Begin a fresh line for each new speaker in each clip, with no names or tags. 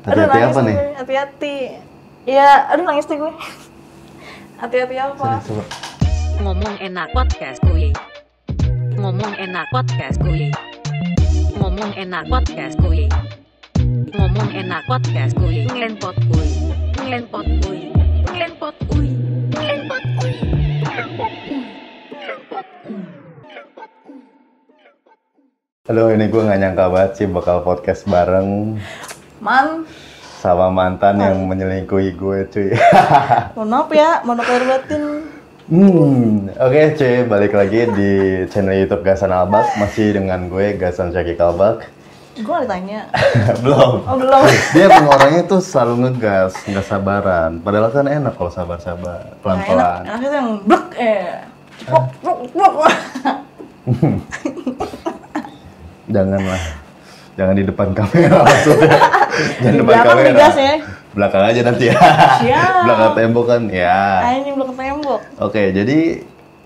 Aduh,
Hati-hati
nangis
apa nih?
gue, Hati-hati. Ya, aduh nangis deh gue. Hati-hati apa?
Coba.
Ngomong enak podcast kuy. Ngomong enak podcast kuy. Ngomong enak podcast kuy. Ngomong enak podcast kuy. Ngenpot kuy. Ngenpot kuy. Ngenpot. Ngenpot kuy.
Aduh ini gue gak nyangka banget sih bakal podcast bareng
Man,
sama mantan yang menyelingkuhi gue cuy.
mohon maaf ya, mohon maaf batin.
hmm, oke cuy balik lagi di channel YouTube Gasan Albak masih dengan gue Gasan Syaki Kalbak.
Gue gak ditanya.
Belum.
Oh belum.
Dia emang orangnya tuh selalu ngegas, nggak sabaran. Padahal kan enak kalau sabar-sabar,
Nah, enak,
pelan-pelan.
enaknya tuh yang blek eh. Blok, blok, blok.
Janganlah. Jangan di depan kamera maksudnya. Jangan
Di
depan
belakang
kamera.
digas ya.
Belakang aja nanti ya.
Siap.
Belakang tembok kan ya.
Anjing blok tembok.
Oke, jadi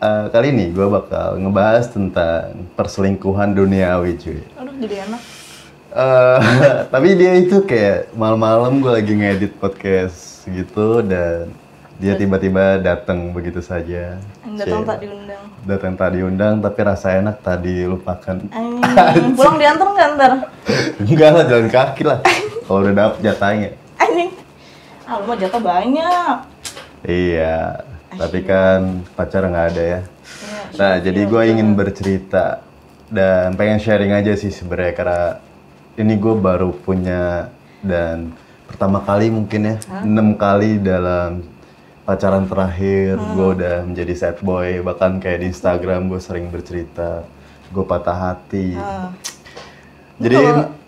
eh, kali ini gue bakal ngebahas tentang perselingkuhan duniawi cuy.
Aduh jadi enak.
Eh, tapi dia itu kayak malam-malam gue lagi ngedit podcast gitu dan dia tiba-tiba datang begitu saja.
Datang tak diundang.
Datang tak diundang tapi rasa enak tak dilupakan.
Anjing, pulang diantar nggak ntar?
Enggak lah jalan kaki lah. Kalau udah dapet jatahnya.
Anjing. Ah, lu mah jatah banyak.
Iya. Tapi kan pacar nggak ada ya.
Iya,
Nah, jadi gue ingin bercerita dan pengen sharing aja sih sebenarnya karena ini gue baru punya dan pertama kali mungkin ya enam kali dalam pacaran terakhir gue udah menjadi sad boy bahkan kayak di Instagram gue sering bercerita gue patah hati.
Ah.
Jadi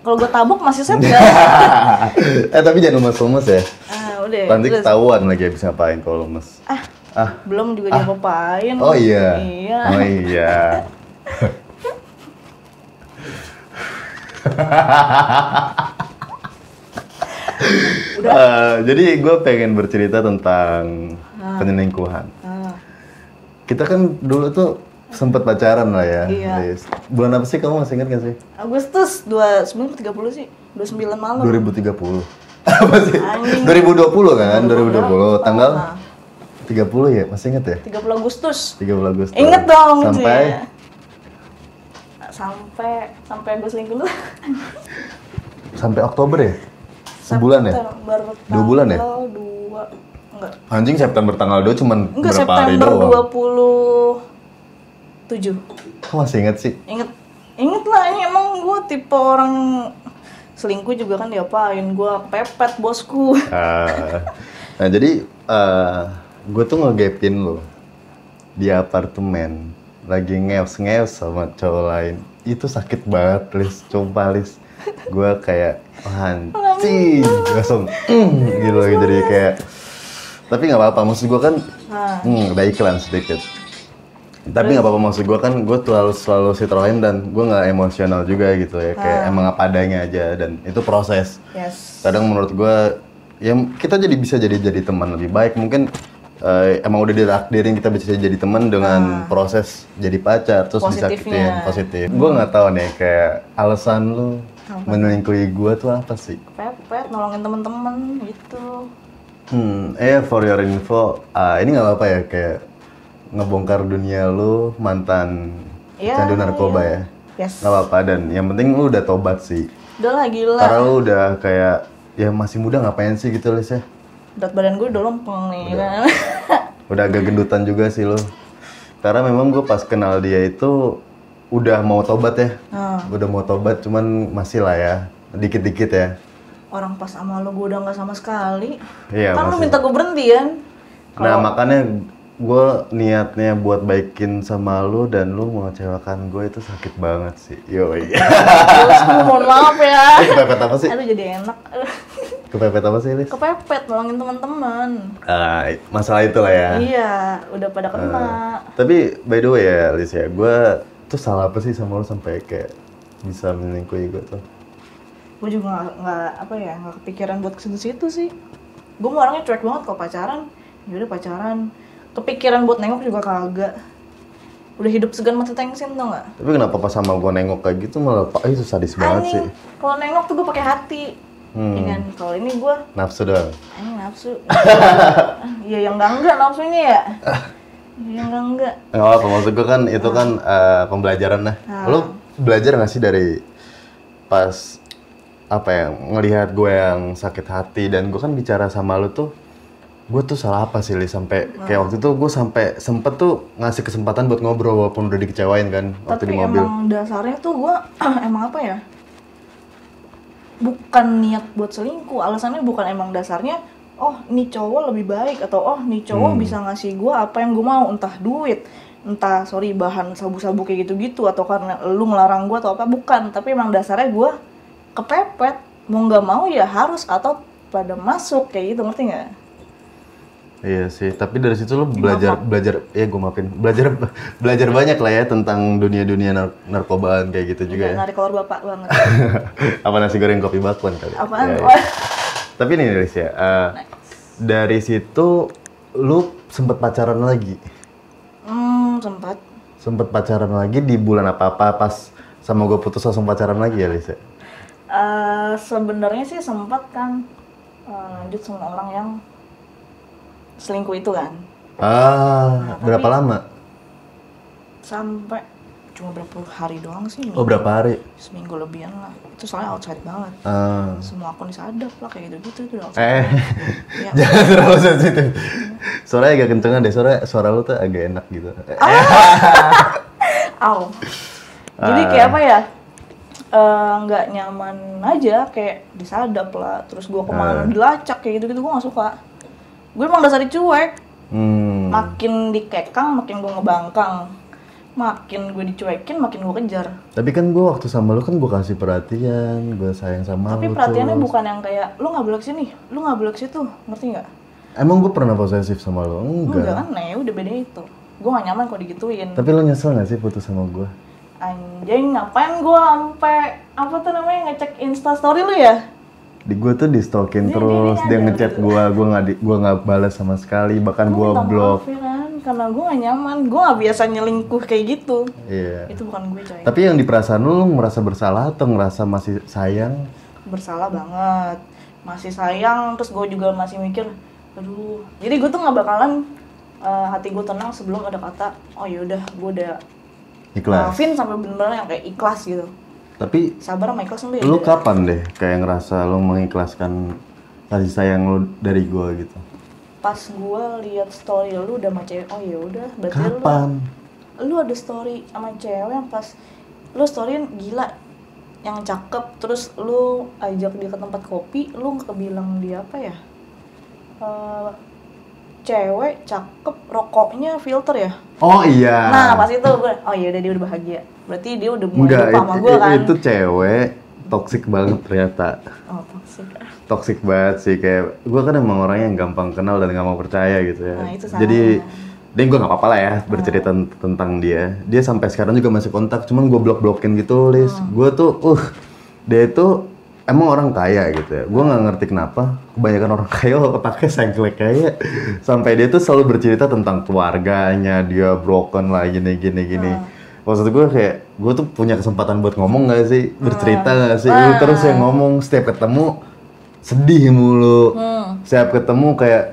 Kalau- gue tabok masih set nggak?
eh tapi jangan lemes-lemes ya.
ah udah.
Nanti ketahuan lagi habis ngapain kalau lemes.
Ah,
Ah,
belum juga diapa-apain.
oh iya.
Iya.
Oh iya. Eh, jadi gue pengen bercerita tentang penyelingkuhan.
Ah,
Kita kan dulu tuh sempet pacaran lah ya.
Iya.
Liz. Bulan apa sih kamu masih ingat gak sih?
Agustus 29 30 sih. 29 malam.
2030. apa sih?
Anjing.
2020 kan? 2020. Tanggal
Ah,
30 ya? Masih ingat ya?
30 Agustus.
30 Agustus.
Ingat dong
Sampai
Cie. sampai sampai gue selingkuh dulu.
sampai Oktober ya? Sebulan ya?
September
Dua bulan ya?
Dua enggak.
Anjing September tanggal 2 cuman
Enggak
berapa hari
September
doang.
27.
Kok masih ingat sih?
Ingat inget lah ini emang gue tipe orang selingkuh juga kan diapain gue pepet bosku
Ah, nah jadi gue tuh ngegapin lo di apartemen lagi ngeus-ngeus sama cowok lain itu sakit banget Lis coba Lis gue kayak anjing langsung "Mm," gitu lagi. Jadi kayak tapi nggak apa-apa. Maksud gue kan
nah
hmm, udah iklan sedikit. Tapi nggak apa-apa. Maksud gue kan gue selalu selalu sitroin dan gue nggak emosional juga gitu ya. Kayak emang apa adanya aja dan itu proses.
Yes.
Kadang menurut gue ya kita jadi bisa jadi jadi teman lebih baik. Mungkin eh, emang udah ditakdirin kita bisa jadi teman dengan proses jadi pacar terus
Positifnya.
disakitin positif. Gue nggak tahu nih kayak alasan lu menyelingkuhi gue tuh apa sih?
Pepet nolongin temen-temen gitu.
Hmm eh for your info ah, ini nggak apa-apa ya kayak ngebongkar dunia lu mantan
Iya,
candu narkoba ya?
Yes.
Nggak apa-apa dan yang penting lu udah tobat sih.
Udah lah gila.
Karena lu udah kayak ya masih muda ngapain sih gitu Lis ya?
Berat badan gue udah lempeng nih kan.
Udah agak gendutan juga sih lo karena memang gue pas kenal dia itu udah mau tobat ya?
Nah,
udah mau tobat cuman masih lah ya. Dikit-dikit ya.
Orang pas sama lo gue udah nggak sama sekali.
Iya
kan lo minta gue berhenti kan?
Nah makanya gue niatnya buat baikin sama lu dan lu mengecewakan gue itu sakit banget sih. Yo iya
mohon maaf ya.
Kepepet apa sih?
Aduh jadi enak.
Kepepet apa sih Lis?
kepepet nolongin teman-teman.
Ah, masalah itu lah ya.
Iya udah pada kena.
Tapi by the way ya Lis ya gue tuh salah apa sih sama lu sampai kayak bisa menyelingkuhi gue tuh
gue juga nggak apa ya nggak kepikiran buat ke situ sih gue mau orangnya cuek banget kalau pacaran ya udah pacaran kepikiran buat nengok juga kagak udah hidup segan mati tengsin tau nggak
Tapi kenapa pas sama gue nengok kayak gitu malah pak itu sadis banget sih.
Kalau nengok tuh gue pakai hati
Hmm.
Ya kan? Kalau ini gue
Nafsu doang.
ini nafsu. Iya yang enggak enggak nafsunya ya. Iya enggak enggak.
Nggak apa, maksud gue kan itu kan eh, pembelajaran lah.
Ah.
Lu belajar nggak sih dari pas apa ya ngelihat gue yang sakit hati dan gue kan bicara sama lu tuh gue tuh salah apa sih li sampai kayak waktu itu gue sampai sempet tuh ngasih kesempatan buat ngobrol walaupun udah dikecewain kan waktu
Tapi
di mobil.
emang dasarnya tuh gue emang apa ya? Bukan niat buat selingkuh. Alasannya bukan emang dasarnya. Oh, nih cowok lebih baik atau oh, nih cowok
Hmm.
bisa ngasih gue apa yang gue mau, entah duit, entah sorry bahan sabu-sabu kayak gitu-gitu atau karena lu ngelarang gue atau apa bukan. Tapi emang dasarnya gue kepepet. Mau nggak mau ya harus atau pada masuk kayak gitu ngerti nggak?
Iya sih, tapi dari situ lu belajar belajar ya gue maafin belajar belajar banyak lah ya tentang dunia-dunia nar- narkobaan kayak gitu juga ya.
Narik keluar bapak banget.
Apa nasi goreng kopi bakwan kali?
Apaan?
Ya, ya. Tapi nih Riz ya, eh, dari situ lu sempet pacaran lagi,
Hmm, sempat.
sempet pacaran lagi di bulan apa apa pas sama gue putus langsung pacaran lagi ya Riz ya?
Eh, sebenarnya sih sempat kan eh, lanjut sama orang yang selingkuh itu kan
Ah, berapa lama?
sampai cuma berapa hari doang sih
Oh berapa hari?
seminggu lebihan lah itu soalnya outside banget
Ah.
semua akun disadap lah kayak gitu gitu itu udah outside
Eh,
Iya.
jangan terlalu sensitif. Suaranya agak kencengan deh, suara suara lu tuh agak enak gitu.
Aw. jadi
Ah.
kayak apa ya Eh, nggak nyaman aja kayak disadap lah terus gua ke mana
Ah.
dilacak kayak gitu gitu gua nggak suka gue emang dasarnya cuek
Hmm.
makin dikekang makin gue ngebangkang makin gue dicuekin makin gue kejar
Tapi kan gue waktu sama lu kan gue kasih perhatian, gue sayang sama
tapi
lu
perhatiannya
terus.
bukan yang kayak lu nggak boleh sini lu nggak boleh situ ngerti nggak
Emang gue pernah posesif sama lu? Enggak.
enggak kan nah ya udah beda itu gue gak nyaman kok digituin
Tapi lu nyesel gak sih putus sama gue?
anjing ngapain gue sampai apa tuh namanya ngecek insta story lu ya
Di gue tuh di stalking terus,
dia-
dia
dia
ngechat gue, gue nggak di, gue nggak balas sama sekali, bahkan gue blok.
maaf ya karena gue gak nyaman gue gak biasa nyelingkuh kayak gitu
Iya.
itu bukan gue coy
Tapi yang di perasaan lu, lu merasa bersalah atau ngerasa masih sayang?
bersalah banget masih sayang terus gue juga masih mikir aduh jadi gue tuh nggak bakalan eh, hati gue tenang sebelum ada kata oh yaudah gue udah
Ikhlas.
maafin sampai bener-bener yang kayak ikhlas gitu
Tapi
sabar sama ikhlas nanti
lu kapan deh kayak ngerasa lu mengikhlaskan kasih sayang lu dari gue gitu?
Pas gue lihat story lu udah sama cewek oh ya udah berarti lu
Kapan?
lu ada story sama cewek yang pas lu storyin gila yang cakep terus lu ajak dia ke tempat kopi lu nggak kebilang dia apa ya Eh, cewek cakep rokoknya filter ya
Oh iya.
nah pas itu gue oh iya udah dia udah bahagia berarti dia udah mulai
Enggak,
lupa sama gue kan
itu cewek toxic banget ternyata.
oh toxic
Toxic banget sih kayak gue kan emang orang yang gampang kenal dan nggak mau percaya gitu ya.
Nah, itu sama.
Jadi dan gue nggak apa-apa lah ya bercerita tentang dia. Dia sampai sekarang juga masih kontak, cuman gue blok-blokin gitu, Lis.
Hmm.
Gue tuh, uh, dia itu emang orang kaya gitu ya. Gue nggak ngerti kenapa kebanyakan orang kaya otaknya sengklek kaya. Sampai dia tuh selalu bercerita tentang keluarganya, dia broken lah gini gini gini.
Hmm.
Maksud gue kayak gue tuh punya kesempatan buat ngomong gak sih, bercerita
Hmm.
gak sih, lu terus yang ngomong setiap ketemu sedih mulu.
Hmm.
Setiap ketemu kayak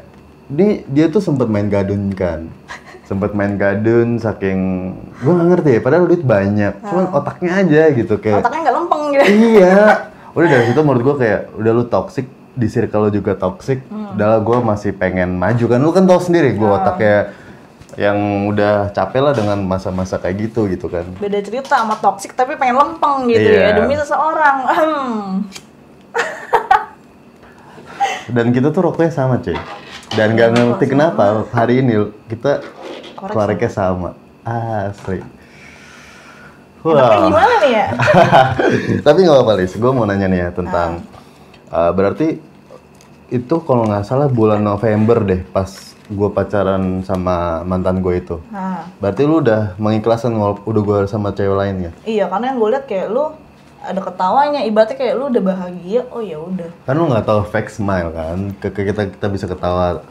ini dia tuh sempet main gadun kan. Sempet main gadun saking gue gak ngerti ya, padahal duit banyak. Cuman otaknya aja gitu kayak
otaknya nggak lempeng gitu
iya. Udah dari situ menurut gue kayak udah lu toxic di circle lu juga toxic. Udah gue masih pengen maju kan. Lu kan tau sendiri gue otaknya yang udah capek lah dengan masa-masa kayak gitu gitu kan.
beda cerita sama toxic tapi pengen lempeng gitu ya
Iya.
demi seseorang Hmm.
Dan kita tuh rokoknya sama cuy. Dan gak ngerti kenapa hari ini kita
Korek
koreknya sama. Asli.
Enaknya
Wah.
gimana nih ya
Tapi nggak apa-apa Lis, gue mau nanya nih ya tentang uh, berarti itu kalau nggak salah bulan November deh pas gue pacaran sama mantan gue itu.
nah
Berarti lu udah mengikhlaskan walaupun udah gue sama cewek lain ya?
Iya, karena yang gue lihat kayak lu ada ketawanya, ibaratnya kayak lu udah bahagia, oh ya udah.
Kan lu nggak tahu fake smile kan? Ke, ke kita kita bisa ketawa.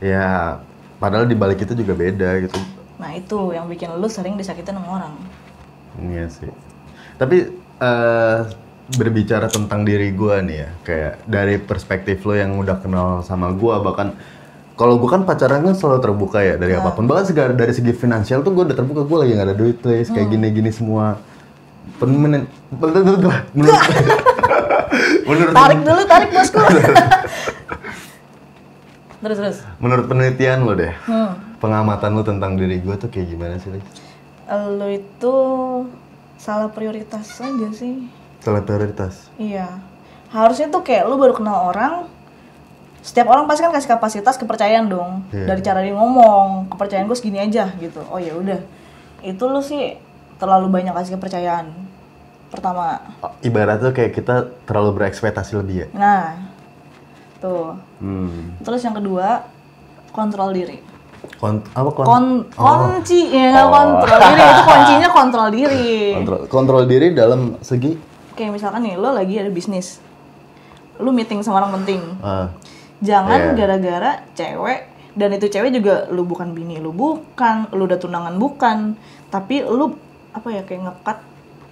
Ya, padahal di balik itu juga beda gitu.
Nah itu yang bikin lu sering disakitin sama orang.
Iya sih. Tapi eh berbicara tentang diri gua nih ya, kayak dari perspektif lo yang udah kenal sama gua bahkan kalau gua kan pacaran kan selalu terbuka ya dari apa pun. Bahkan segala dari segi finansial tuh gua udah terbuka. Gua lagi nggak ada duit, please. Kayak gini-gini semua. Menurut menurut menurut
Tarik dulu, tarik bosku. terus terus.
menurut penelitian lo deh,
Hmm.
pengamatan lo tentang diri gua tuh kayak gimana sih, Lis?
Lo itu salah prioritas aja sih.
Salah prioritas.
Iya. Harusnya tuh kayak lu baru kenal orang, setiap orang pasti kan kasih kapasitas kepercayaan dong.
Iya.
Dari cara dia ngomong, kepercayaan gue segini aja gitu. Oh ya udah. Itu lu sih terlalu banyak kasih kepercayaan. Pertama.
Ibaratnya kayak kita terlalu berekspektasi lebih ya.
Nah. Tuh.
Hmm.
Terus yang kedua, kontrol diri.
Kon apa kon?
Kon kunci ya nggak
Oh.
kontrol diri itu kuncinya kontrol diri.
kontrol kontrol diri dalam segi
Kayak misalkan nih lo lagi ada bisnis. Lu meeting sama orang penting.
ah,
Jangan
Iya.
gara-gara cewek dan itu cewek juga lu bukan bini lu bukan, lu udah tunangan bukan, tapi lu apa ya kayak ngekat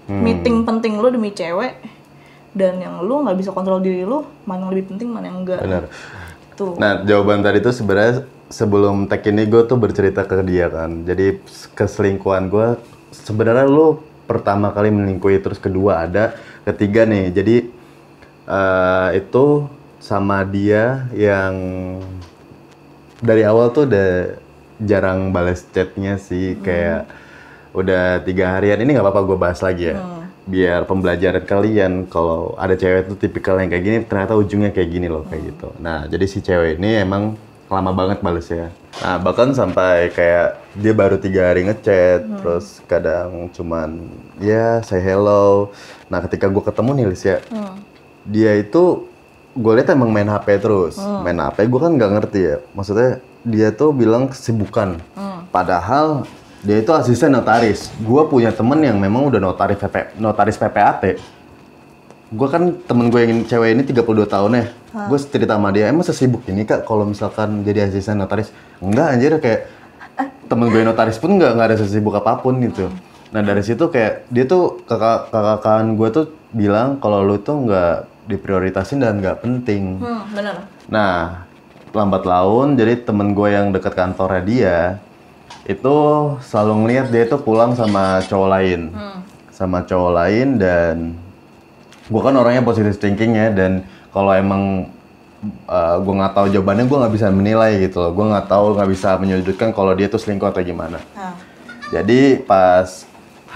Hmm.
meeting penting lu demi cewek dan yang lu nggak bisa kontrol diri lu mana yang lebih penting mana yang enggak.
benar.
Tuh.
Nah, jawaban tadi tuh sebenarnya sebelum tag ini gue tuh bercerita ke dia kan. Jadi keselingkuhan gue sebenarnya lu pertama kali melingkuhi terus kedua ada, ketiga nih. Jadi eh, itu sama dia yang dari awal tuh udah jarang balas chatnya sih kayak udah tiga harian ini nggak apa-apa gue bahas lagi ya. Biar pembelajaran kalian kalau ada cewek tuh tipikal yang kayak gini ternyata ujungnya kayak gini loh kayak gitu. Nah jadi si cewek ini emang lama banget bales ya. Nah bahkan sampai kayak dia baru tiga hari ngechat terus kadang cuman ya say hello. Nah ketika gue ketemu nih Lis ya
Hmm.
dia itu gue lihat emang main HP terus. Main HP gue kan nggak ngerti ya. Maksudnya dia tuh bilang kesibukan. Padahal dia itu asisten notaris. Gue punya temen yang memang udah notaris PP, notaris PPAT gue kan temen gue yang cewek ini 32 tahun ya. Gue cerita sama dia emang sesibuk ini kak kalau misalkan jadi asisten notaris? Enggak anjir kayak temen gue notaris pun nggak nggak ada sesibuk apa pun gitu. Nah dari situ kayak dia tuh kakak kakak gue tuh bilang kalau lu tuh nggak diprioritasin dan nggak penting.
Hmm, bener.
Nah, lambat laun jadi temen gue yang deket kantornya dia itu selalu ngeliat dia itu pulang sama cowok lain, sama cowok lain dan gue kan orangnya positive thinking ya dan kalau emang uh, gue nggak tahu jawabannya gue nggak bisa menilai gitu loh, gue nggak tahu nggak bisa menyudutkan kalau dia tuh selingkuh atau gimana.
Nah,
Jadi pas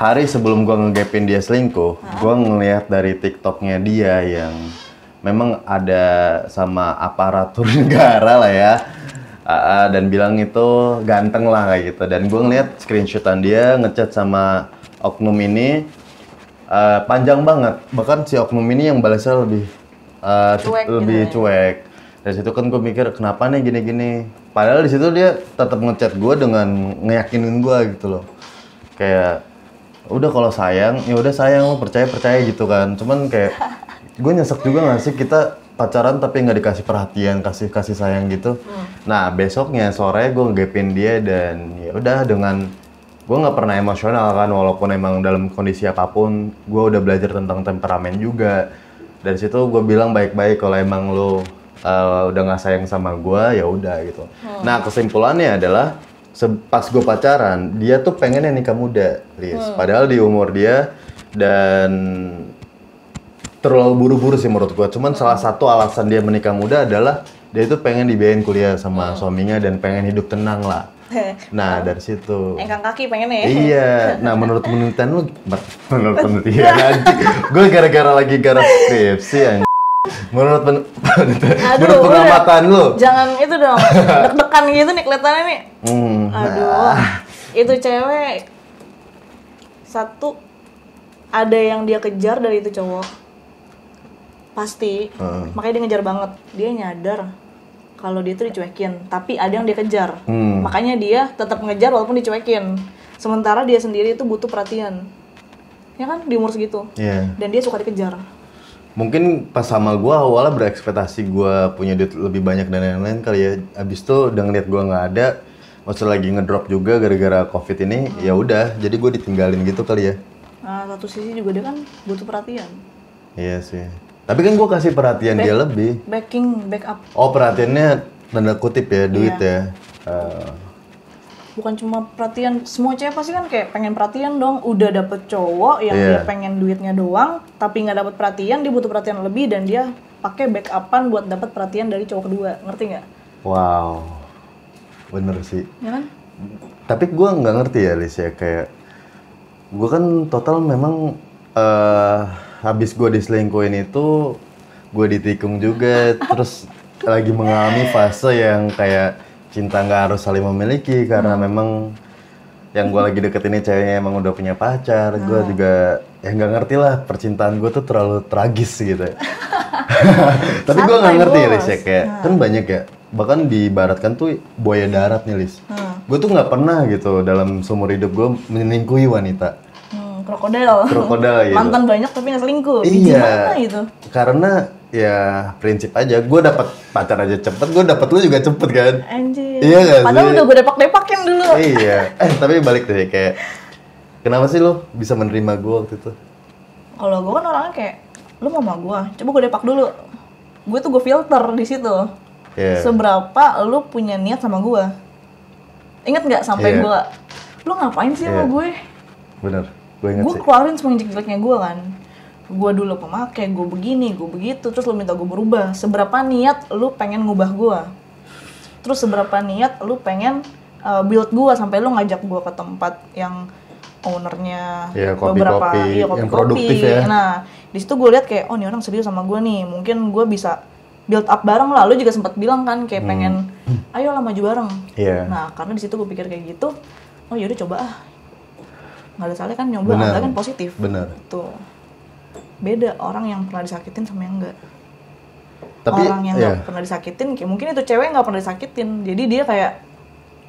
hari sebelum gua ngegapin dia selingkuh, gua ngelihat dari TikToknya dia yang memang ada sama aparatur negara lah ya. Ah, dan bilang itu ganteng lah kayak gitu. Dan gua ngeliat screenshotan dia ngechat sama oknum ini ah, panjang banget. Bahkan si oknum ini yang balasnya lebih ah,
Cuek gitu
lebih
ya.
cuek. Dari situ kan gue mikir kenapa nih gini-gini. Padahal di situ dia tetap ngechat gue dengan ngeyakinin gue gitu loh. Kayak udah kalau sayang ya udah sayang lo percaya percaya gitu kan. Cuman kayak gue nyesek juga gak sih kita pacaran tapi nggak dikasih perhatian kasih kasih sayang gitu. Nah besoknya sore gue ngegapin dia dan ya udah dengan gue nggak pernah emosional kan walaupun emang dalam kondisi apa pun gue udah belajar tentang temperamen juga. Dari situ gue bilang baik-baik kalau emang lo uh, udah nggak sayang sama gue ya udah gitu. Nah kesimpulannya adalah pas gue pacaran dia tuh pengen yang nikah muda Liz. padahal di umur dia dan terlalu buru-buru sih menurut gue cuman salah satu alasan dia menikah muda adalah dia itu pengen dibiayain kuliah sama suaminya dan pengen hidup tenang lah nah dari situ
engkang kaki pengen ya.
Iya. Nah, menurut penelitian lu, menurut penelitian anjing. Gue gara-gara lagi garap skripsi anjing. Menurut pen, menurut pengamatan lu.
Jangan itu dong, deg-degan gitu nih kelihatannya nih.
Hmm.
Aduh, itu cewek satu ada yang dia kejar dari itu cowok, pasti.
Heeh.
Makanya dia ngejar banget. Dia nyadar kalau dia tuh dicuekin, tapi ada yang dia kejar.
Hmm.
Makanya dia tetap ngejar walaupun dicuekin. Sementara dia sendiri itu butuh perhatian, ya kan di umur segitu.
Iya.
Dan dia suka dikejar.
Mungkin pas sama gua awalnya berekspektasi gua punya duit lebih banyak dan lain-lain kali ya. Abis itu udah ngeliat gua nggak ada, maksudnya lagi ngedrop juga gara-gara covid ini, ya udah. Jadi gue ditinggalin gitu kali ya.
Nah, satu sisi juga dia kan butuh perhatian.
Iya sih. Tapi kan gue kasih perhatian dia lebih.
backing backup
Oh perhatiannya tanda kutip ya duit ya. Eh,
bukan cuma perhatian semua cewek pasti kan kayak pengen perhatian dong udah dapet cowok yang
Iya.
dia pengen duitnya doang tapi nggak dapet perhatian dia butuh perhatian lebih dan dia pakai backupan buat dapet perhatian dari cowok kedua ngerti nggak
wow, bener sih.
ya kan
Tapi gue nggak ngerti ya Lis ya kayak gue kan total memang eh habis gue diselingkuhin itu gue ditikung juga. Terus lagi mengalami fase yang kayak cinta nggak harus saling memiliki karena memang yang gue lagi deket ini ceweknya emang udah punya pacar. Gue juga ya nggak ngerti lah percintaan gue tuh terlalu tragis gitu. Tapi gue nggak ngerti ya. Lis ya kayak kan banyak ya bahkan diibaratkan tuh buaya darat nih Lis. Gue tuh nggak pernah gitu dalam seumur hidup gue menyelingkuhi wanita.
hmm, krokodil.
Krokodil, gitu.
mantan banyak tapi nggak selingkuh.
Iya.
gimana gitu?
Karena ya prinsip aja. Gue dapat pacar aja cepet gue dapat lu juga cepet kan?
Anjir
Iya nggak
padahal
sih?
udah gue depak-depakin dulu.
Iya. Eh tapi balik deh kayak kenapa sih lo bisa menerima gue waktu itu?
Kalau gue kan orangnya kayak lu mau sama gue coba gue depak dulu. Gue tuh gue filter di situ.
Iya.
seberapa lu punya niat sama gue inget nggak sampai
Iya.
gue lu ngapain sih sama
Iya.
gue?
Bener gue inget
gue
sih
keluarin semua jelek-jeleknya gue kan gue dulu pemakai gue begini gue begitu terus lu minta gue berubah seberapa niat lu pengen ngubah gue terus seberapa niat lu pengen uh, build gue sampai lu ngajak gue ke tempat yang ownernya
Iya, kopi-kopi,
beberapa iya,
yang
kopi-kopi.
produktif ya.
nah di situ gue lihat kayak oh ini orang serius sama gue nih mungkin gue bisa build up bareng lah lu juga sempat bilang kan kayak pengen ayo lah maju bareng
Hmm. Iya.
nah karena di situ gue pikir kayak gitu oh yaudah coba ah nggak ada salahnya kan nyoba
Benar.
ada kan positif
bener
tuh beda orang yang pernah disakitin sama yang enggak
tapi
orang yang
iya.
nggak pernah disakitin kayak mungkin itu cewek nggak pernah disakitin jadi dia kayak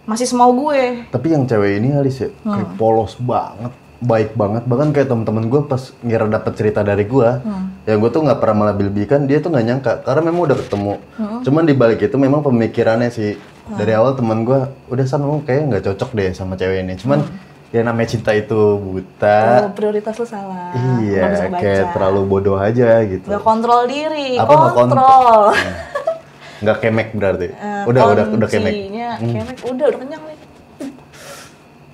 masih semau gue
Tapi yang cewek ini Alis ya,
Hmm.
kayak polos banget, baik banget. Bahkan kayak teman-teman gue pas ngira dapet cerita dari gue,
Hmm.
yang gue tuh nggak pernah melebih-lebihkan, dia tuh nggak nyangka. Karena memang udah ketemu.
Hmm.
Cuman di balik itu memang pemikirannya sih. Dari awal teman gue, udah san kayak nggak cocok deh sama cewek ini. Cuman ya namanya cinta itu buta.
oh, prioritas lu salah
iya, kayak terlalu bodoh aja gitu.
nggak kontrol diri
Apa nggak kontrol?
kontrol
Nggak kemek berarti.
Eh,
udah, udah, udah kemek. Hmm.
kemek udah udah kenyang nih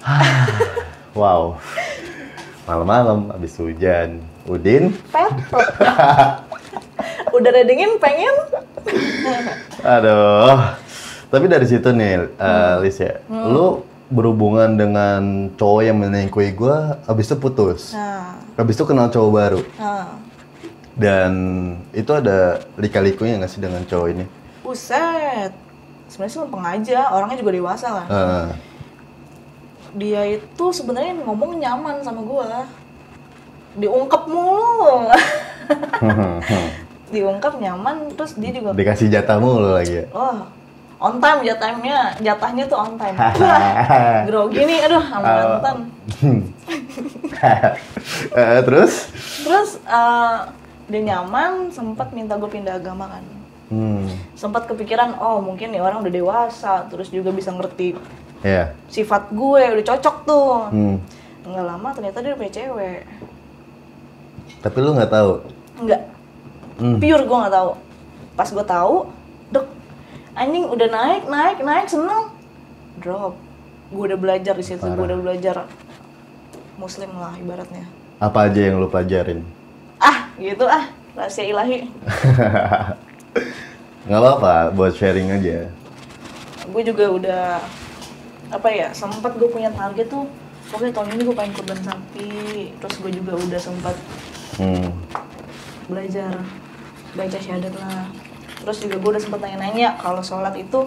Wow. Malam-malam abis hujan. Udin,
petot udah ada dingin pengen
Aduh. Tapi dari situ nih, uh,
Hmm.
Lis ya, lu berhubungan dengan cowok yang menyelingkuhi gue, abis itu putus.
nah,
Abis itu kenal cowok baru.
nah.
Dan itu ada lika-likunya nggak sih dengan cowok ini?
buset sebenarnya sih lempeng aja orangnya juga dewasa kan
Uh,
dia itu sebenarnya ngomong nyaman sama gua diungkep mulu diungkep nyaman terus dia juga
dikasih jatah mulu lagi ya.
oh on time jatahnya jatahnya tuh on time wah grogi nih aduh sama
Oh.
mantan
Eh, terus?
terus eh, dia nyaman sempat minta gue pindah agama kan
Hmm,
sempat kepikiran oh mungkin nih orang udah dewasa terus juga bisa ngerti
ya.
sifat gue udah cocok tuh
Hmm.
nggak lama ternyata dia udah punya cewek
Tapi lu nggak tahu.
nggak
Hmm.
pure gue nggak tahu pas gue tahu dok anjing udah naik naik naik seneng. Drop. Gue udah belajar di situ gue udah belajar muslim lah ibaratnya.
Apa aja yang lu pelajarin?
ah gitu ah. Rahasia ilahi.
Nggak apa-apa, buat sharing aja.
gue juga udah apa ya sempat gue punya target tuh pokoknya tahun ini gue pengen kurban sapi terus gue juga udah sempat
Hmm.
belajar baca syahadat lah terus juga gue udah sempat nanya-nanya kalau sholat itu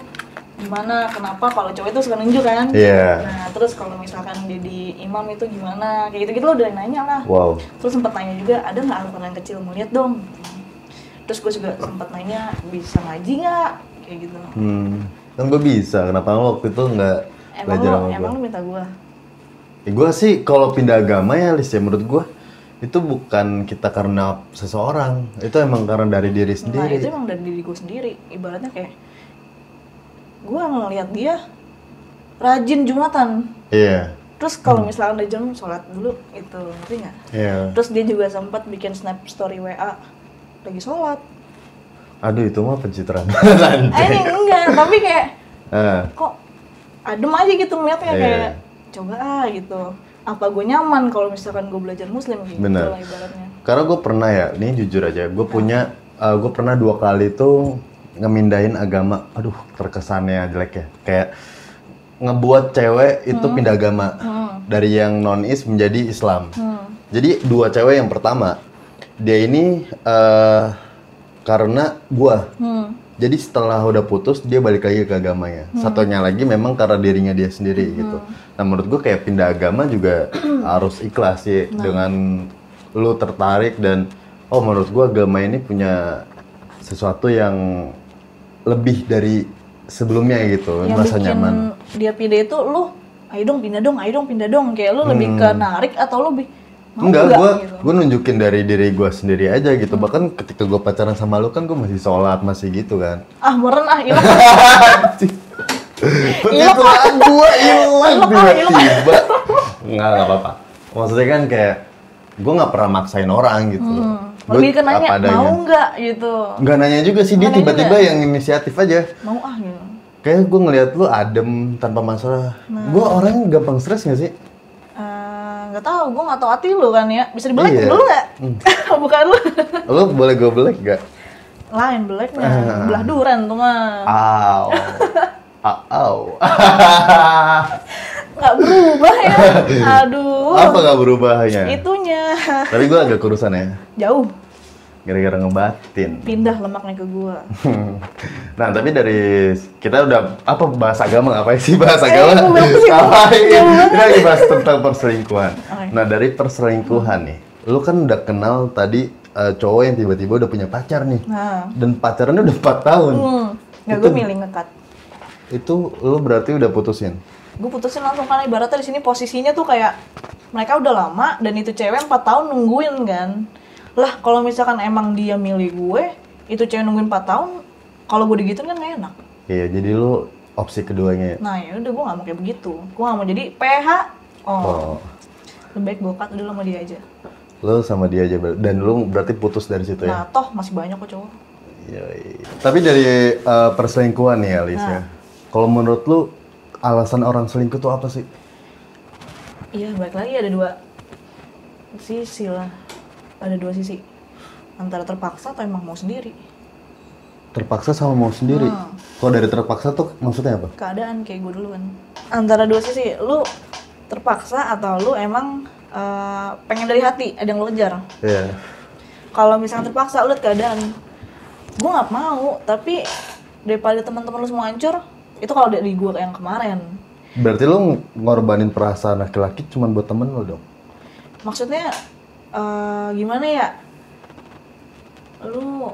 gimana kenapa kalau cowok itu suka nunjuk kan
Iya.
nah terus kalau misalkan jadi imam itu gimana kayak gitu-gitu lo udah nanya lah
Wow.
terus sempat nanya juga ada nggak Al-Quran yang kecil mau lihat dong terus gue juga sempat nanya bisa ngaji nggak kayak gitu
Hmm. Kan gue bisa, kenapa lu waktu itu nggak belajar
lo
sama
emang
gue?
lo minta gue
Ya, gue sih kalau pindah agama ya, Lis, ya menurut gue itu bukan kita karena seseorang, itu emang karena dari diri
Nah
sendiri.
itu emang dari diri gue sendiri Ibaratnya kayak Gue ngeliat dia Rajin Jumatan
Iya.
terus kalau misalkan udah jam sholat dulu itu ngerti nggak
Iya.
terus dia juga sempat bikin snap story WA lagi sholat
Aduh itu mah pencitraan.
eh enggak tapi kayak
Eh,
kok adem aja gitu melihatnya
Iya.
kayak coba ah gitu apa gue nyaman kalau misalkan gue belajar muslim gitu
Bener.
lah ibaratnya
Karena gue pernah ya, ini jujur aja, gue punya, gue pernah dua kali tuh ngemindahin agama. Aduh, terkesannya jelek ya. Kayak ngebuat cewek itu pindah agama dari yang non is menjadi Islam. Jadi dua cewek yang pertama, dia ini eh karena gua.
hmm.
Jadi setelah udah putus dia balik lagi ke agamanya. Satunya lagi memang karena dirinya dia sendiri gitu. Nah menurut gua kayak pindah agama juga harus ikhlas sih dengan lu tertarik dan oh menurut gua agama ini punya sesuatu yang lebih dari sebelumnya gitu,
yang
merasa
bikin
nyaman.
dia pindah itu lu ayo dong pindah dong ayo dong pindah dong kayak lu lebih ke narik atau lu lebih
Hmm. Enggak,
nggak
gua
gitu.
gua nunjukin dari diri gua sendiri aja gitu. Bahkan ketika gua pacaran sama lu kan gua masih sholat, masih gitu kan.
ah meren ah ilang
Pencitraan gua hilang
Ilok, ah, ilok.
tiba-tiba. Enggak, enggak apa-apa. Maksudnya kan kayak gua nggak pernah maksain orang gitu.
Hmm. lebih ke nanya mau nggak gitu
Nggak nanya juga sih, dia
Nggak
tiba-tiba
juga.
yang inisiatif aja.
mau ah gitu
Kayak gue ngeliat lu adem tanpa masalah.
Nah.
Gue orangnya gampang stres gak sih?
Nggak tahu gue nggak tahu hati lu kan ya bisa dibelek
Iya.
dulu nggak bukan lu
Lu boleh gue belek gak?
lain beleknya
Ah.
belah duren tuh mah
Aw. Aw.
nggak berubah ya aduh
Apa gak berubahnya?
itunya
Tapi gue agak kurusan ya.
jauh
Gara-gara ngebatin.
pindah lemaknya ke gua.
Nah tapi dari kita udah apa bahasa agama? Ngapain sih bahasa
Eh,
agama? ngapain kita lagi bahas tentang perselingkuhan. Nah dari perselingkuhan nih lu kan udah kenal tadi eh, cowok yang tiba-tiba udah punya pacar nih.
Nah.
Dan pacarannya udah 4 tahun.
Hmm, nggak gue milih ngekat.
Itu lu berarti udah putusin?
Gue putusin langsung karena ibaratnya di sini posisinya tuh kayak mereka udah lama dan itu cewek 4 tahun nungguin kan lah kalau misalkan emang dia milih gue itu cewek nungguin 4 tahun kalau gue digituin kan gak enak.
Iya jadi lu opsi keduanya ya?
nah ya udah gue gak mau kayak begitu. Gue gak mau jadi PH oh,
oh.
Lebih baik gue cut dulu sama dia aja.
Lu sama dia aja dan lu berarti putus dari situ ya?
Nah toh masih banyak kok cowok.
Yoi. Tapi dari eh, perselingkuhan nih Alice ya. Kalau menurut lu alasan orang selingkuh tuh apa sih?
iya baik lagi ada dua sisi lah ada dua sisi antara terpaksa atau emang mau sendiri
Terpaksa sama mau sendiri.
Hmm.
Kalau dari terpaksa tuh maksudnya apa?
keadaan kayak gue dulu kan antara dua sisi lu terpaksa atau lu emang eh, pengen dari hati ada yang lu kejar
Iya.
kalau misalnya terpaksa lu liat keadaan gue nggak mau tapi daripada teman-teman lu semua hancur itu kalau dari gue yang kemarin
Berarti lu ngorbanin perasaan laki-laki cuma buat temen lu dong?
maksudnya eh, gimana ya? Lu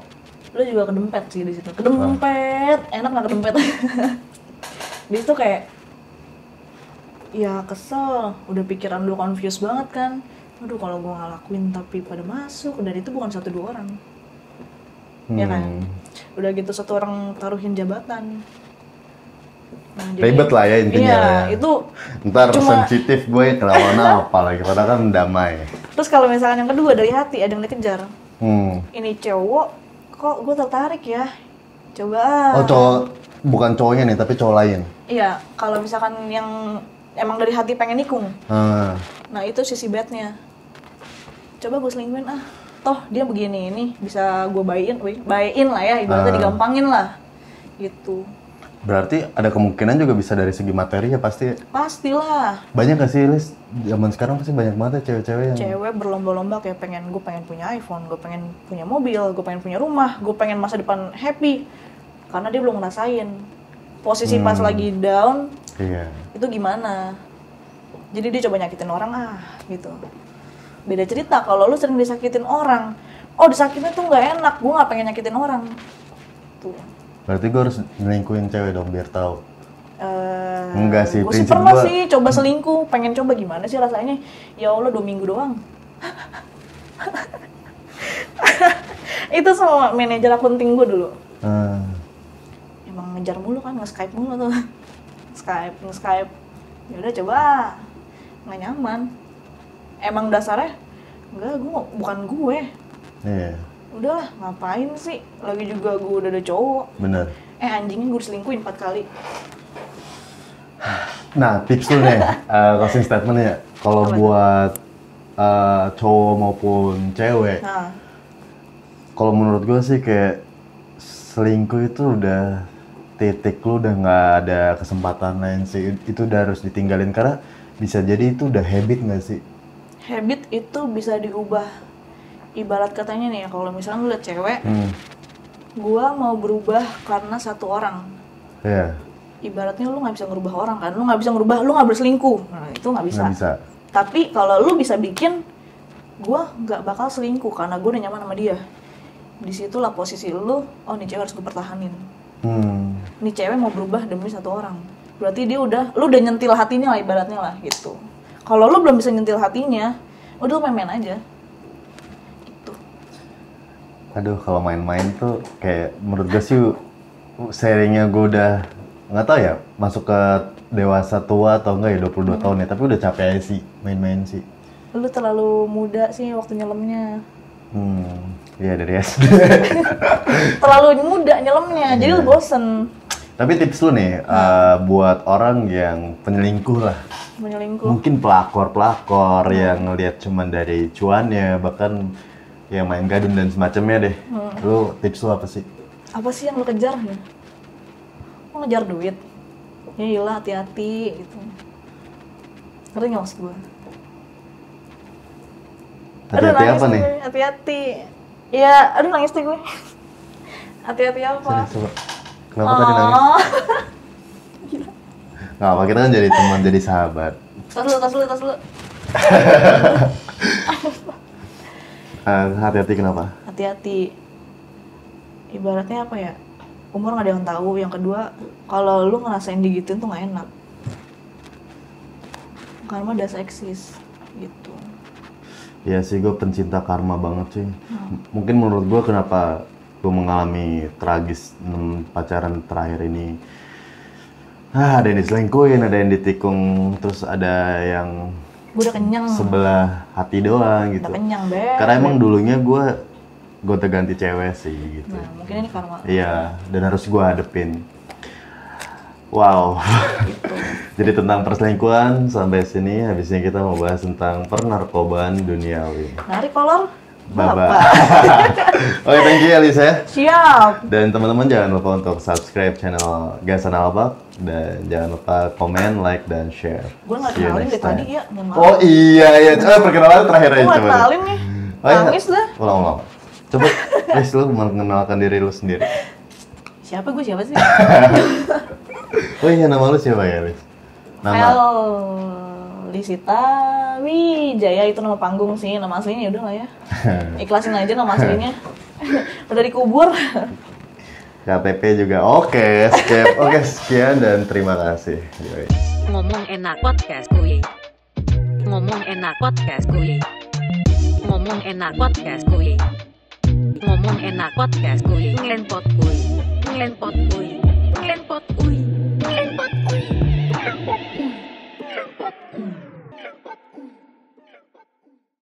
lu juga kedempet sih di situ. Kedempet. Enak nggak kedempet? Di situ kayak ya kesel. Udah pikiran lu confused banget kan. Aduh kalau gua ngelakuin tapi pada masuk. Dan itu bukan satu dua orang. Ya kan?
Hmm.
udah gitu satu orang taruhin jabatan nah,
Ribet lah ya intinya
iya
ya.
itu
Ntar
Cuma-
sensitif gue kelawan apa lagi, padahal kan damai.
terus kalau misalkan yang kedua dari hati ada yang dikejar
Hmm.
ini cowok kok gue tertarik ya coba.
Oh cowok, bukan cowoknya nih, tapi cowok lain.
iya kalau misalkan yang emang dari hati pengen nikung
Ah.
nah itu sisi bednya coba gue selingkuhin ah toh dia begini ini bisa gue bayin bayin lah ya ibaratnya
Ah.
digampangin lah gitu
Berarti ada kemungkinan juga bisa dari segi materi ya pasti.
pastilah
Banyak gak sih Lis? Zaman sekarang pasti banyak banget ya cewek-cewek yang
cewek berlomba-lomba kayak pengen gue pengen punya iPhone gue pengen punya mobil gue pengen punya rumah gue pengen masa depan happy karena dia belum ngerasain posisi pas
Hmm.
lagi down
Iya.
itu gimana jadi dia coba nyakitin orang ah gitu beda cerita kalau lu sering disakitin orang oh disakitin tuh nggak enak gue nggak pengen nyakitin orang tuh
Berarti gue harus nyelingkuhin cewek dong biar tahu.
Eh,
Enggak sih,
gue sih pernah
gua-
sih coba selingkuh pengen coba gimana sih rasanya? Ya allah dua minggu doang. Itu sama manajer akun ting gue dulu.
Ah.
emang ngejar mulu kan nge-skype mulu tuh. Skype nge-skype. Ya udah coba. Nggak nyaman. Emang dasarnya enggak gue bukan gue.
Iya,
udahlah ngapain sih lagi juga gue udah ada cowok
bener.
eh anjingnya gue diselingkuhin empat kali
Nah, tips lu nih, eh, closing statement ya. Kalau buat eh, cowok maupun cewek,
nah
kalau menurut gue sih kayak selingkuh itu udah titik lu udah nggak ada kesempatan lain sih. Itu udah harus ditinggalin karena bisa jadi itu udah habit nggak sih?
habit itu bisa diubah ibarat katanya nih ya kalau misalnya lu liat cewek
Hmm,
gua mau berubah karena satu orang.
Ya,
ibaratnya lu nggak bisa ngerubah orang kan? Lu nggak bisa ngerubah lu nggak berselingkuh. Nah itu nggak bisa.
bisa.
tapi kalau lu bisa bikin gua nggak bakal selingkuh karena gue udah nyaman sama dia. Di situlah posisi lu oh nih cewek harus gue pertahanin.
Hmm,
nih cewek mau berubah demi satu orang. Berarti dia udah lu udah nyentil hatinya lah ibaratnya lah gitu. Kalau lu belum bisa nyentil hatinya udah lu main-main aja
aduh kalau main-main tuh kayak menurut gue sih sharingnya gue udah nggak tahu ya masuk ke dewasa tua atau enggak ya 22 tahun ya tapi udah capek aja sih main-main sih.
Lu terlalu muda sih waktu nyelemnya.
Hmm ya dari SD
terlalu muda nyelemnya jadi lu bosen.
Tapi tips lu nih eh, buat orang yang penyelingkuh lah.
Menyelingkuh
mungkin pelakor-pelakor yang ngelihat cuman dari cuannya bahkan yang main gadun dan semacamnya deh. Lu tips lu apa sih?
Apa sih yang lu kejar ya lu ngejar duit. Ya iyalah hati-hati gitu. Ngerti nggak maksud gue
hati-hati apa nih?
hati-hati. Ya aduh nangis deh gue. Hati-hati apa?
Coba. kenapa tadi nangis?
Oh.
nggak apa kita kan jadi teman jadi sahabat.
Tas dulu tas dulu tas dulu
Eh, hati-hati kenapa?
Hati-hati. Ibaratnya apa ya? Umur nggak ada yang tahu. Yang kedua kalau lu ngerasain digituin tuh nggak enak. Karma udah seksis gitu.
Ya sih gue pencinta karma banget sih. M- Mungkin menurut gue kenapa gue mengalami tragis pacaran terakhir ini. Ah, ada yang diselingkuhin, ada yang ditikung, terus ada yang
gue udah kenyang
sebelah hati doang gitu.
udah kenyang be
Karena emang dulunya gue gue ganti cewek sih gitu.
nah mungkin ini karma
Iya, dan harus gue hadepin. Wow.
gitu
Jadi tentang perselingkuhan sampai sini habisnya kita mau bahas tentang pernarkobaan duniawi.
narik kolor
Baba. Oke, thank you Elisa ya.
siap
Dan teman-teman jangan lupa untuk subscribe channel Gasan Albak dan jangan lupa komen, like dan share.
gue nggak
See you
kenalin tadi ya
Oh iya ya, coba perkenalan terakhir
gue
aja
nggak
coba.
kenalin nih
Oh, iya.
nangis dah
Ulang ulang. Coba, please lu mengenalkan diri lu sendiri.
siapa gue siapa sih
Oh iya, nama lu siapa ya, Lis? Nama.
Hel Lisita Wijaya itu nama panggung sih nama aslinya udah lah ya ikhlasin aja nama aslinya udah dikubur
KTP juga. Oke, skip. Oke, sekian dan terima kasih. Yoi.
Ngomong enak podcast kuy. Ngomong enak podcast kuy. Ngomong enak podcast kuy. Ngomong enak podcast kuy. Ngelenpot kuy. Ngelenpot kuy. Ngelenpot kuy. Ngelenpot kuy. Ngelenpot kuy. Ngelenpot kuy.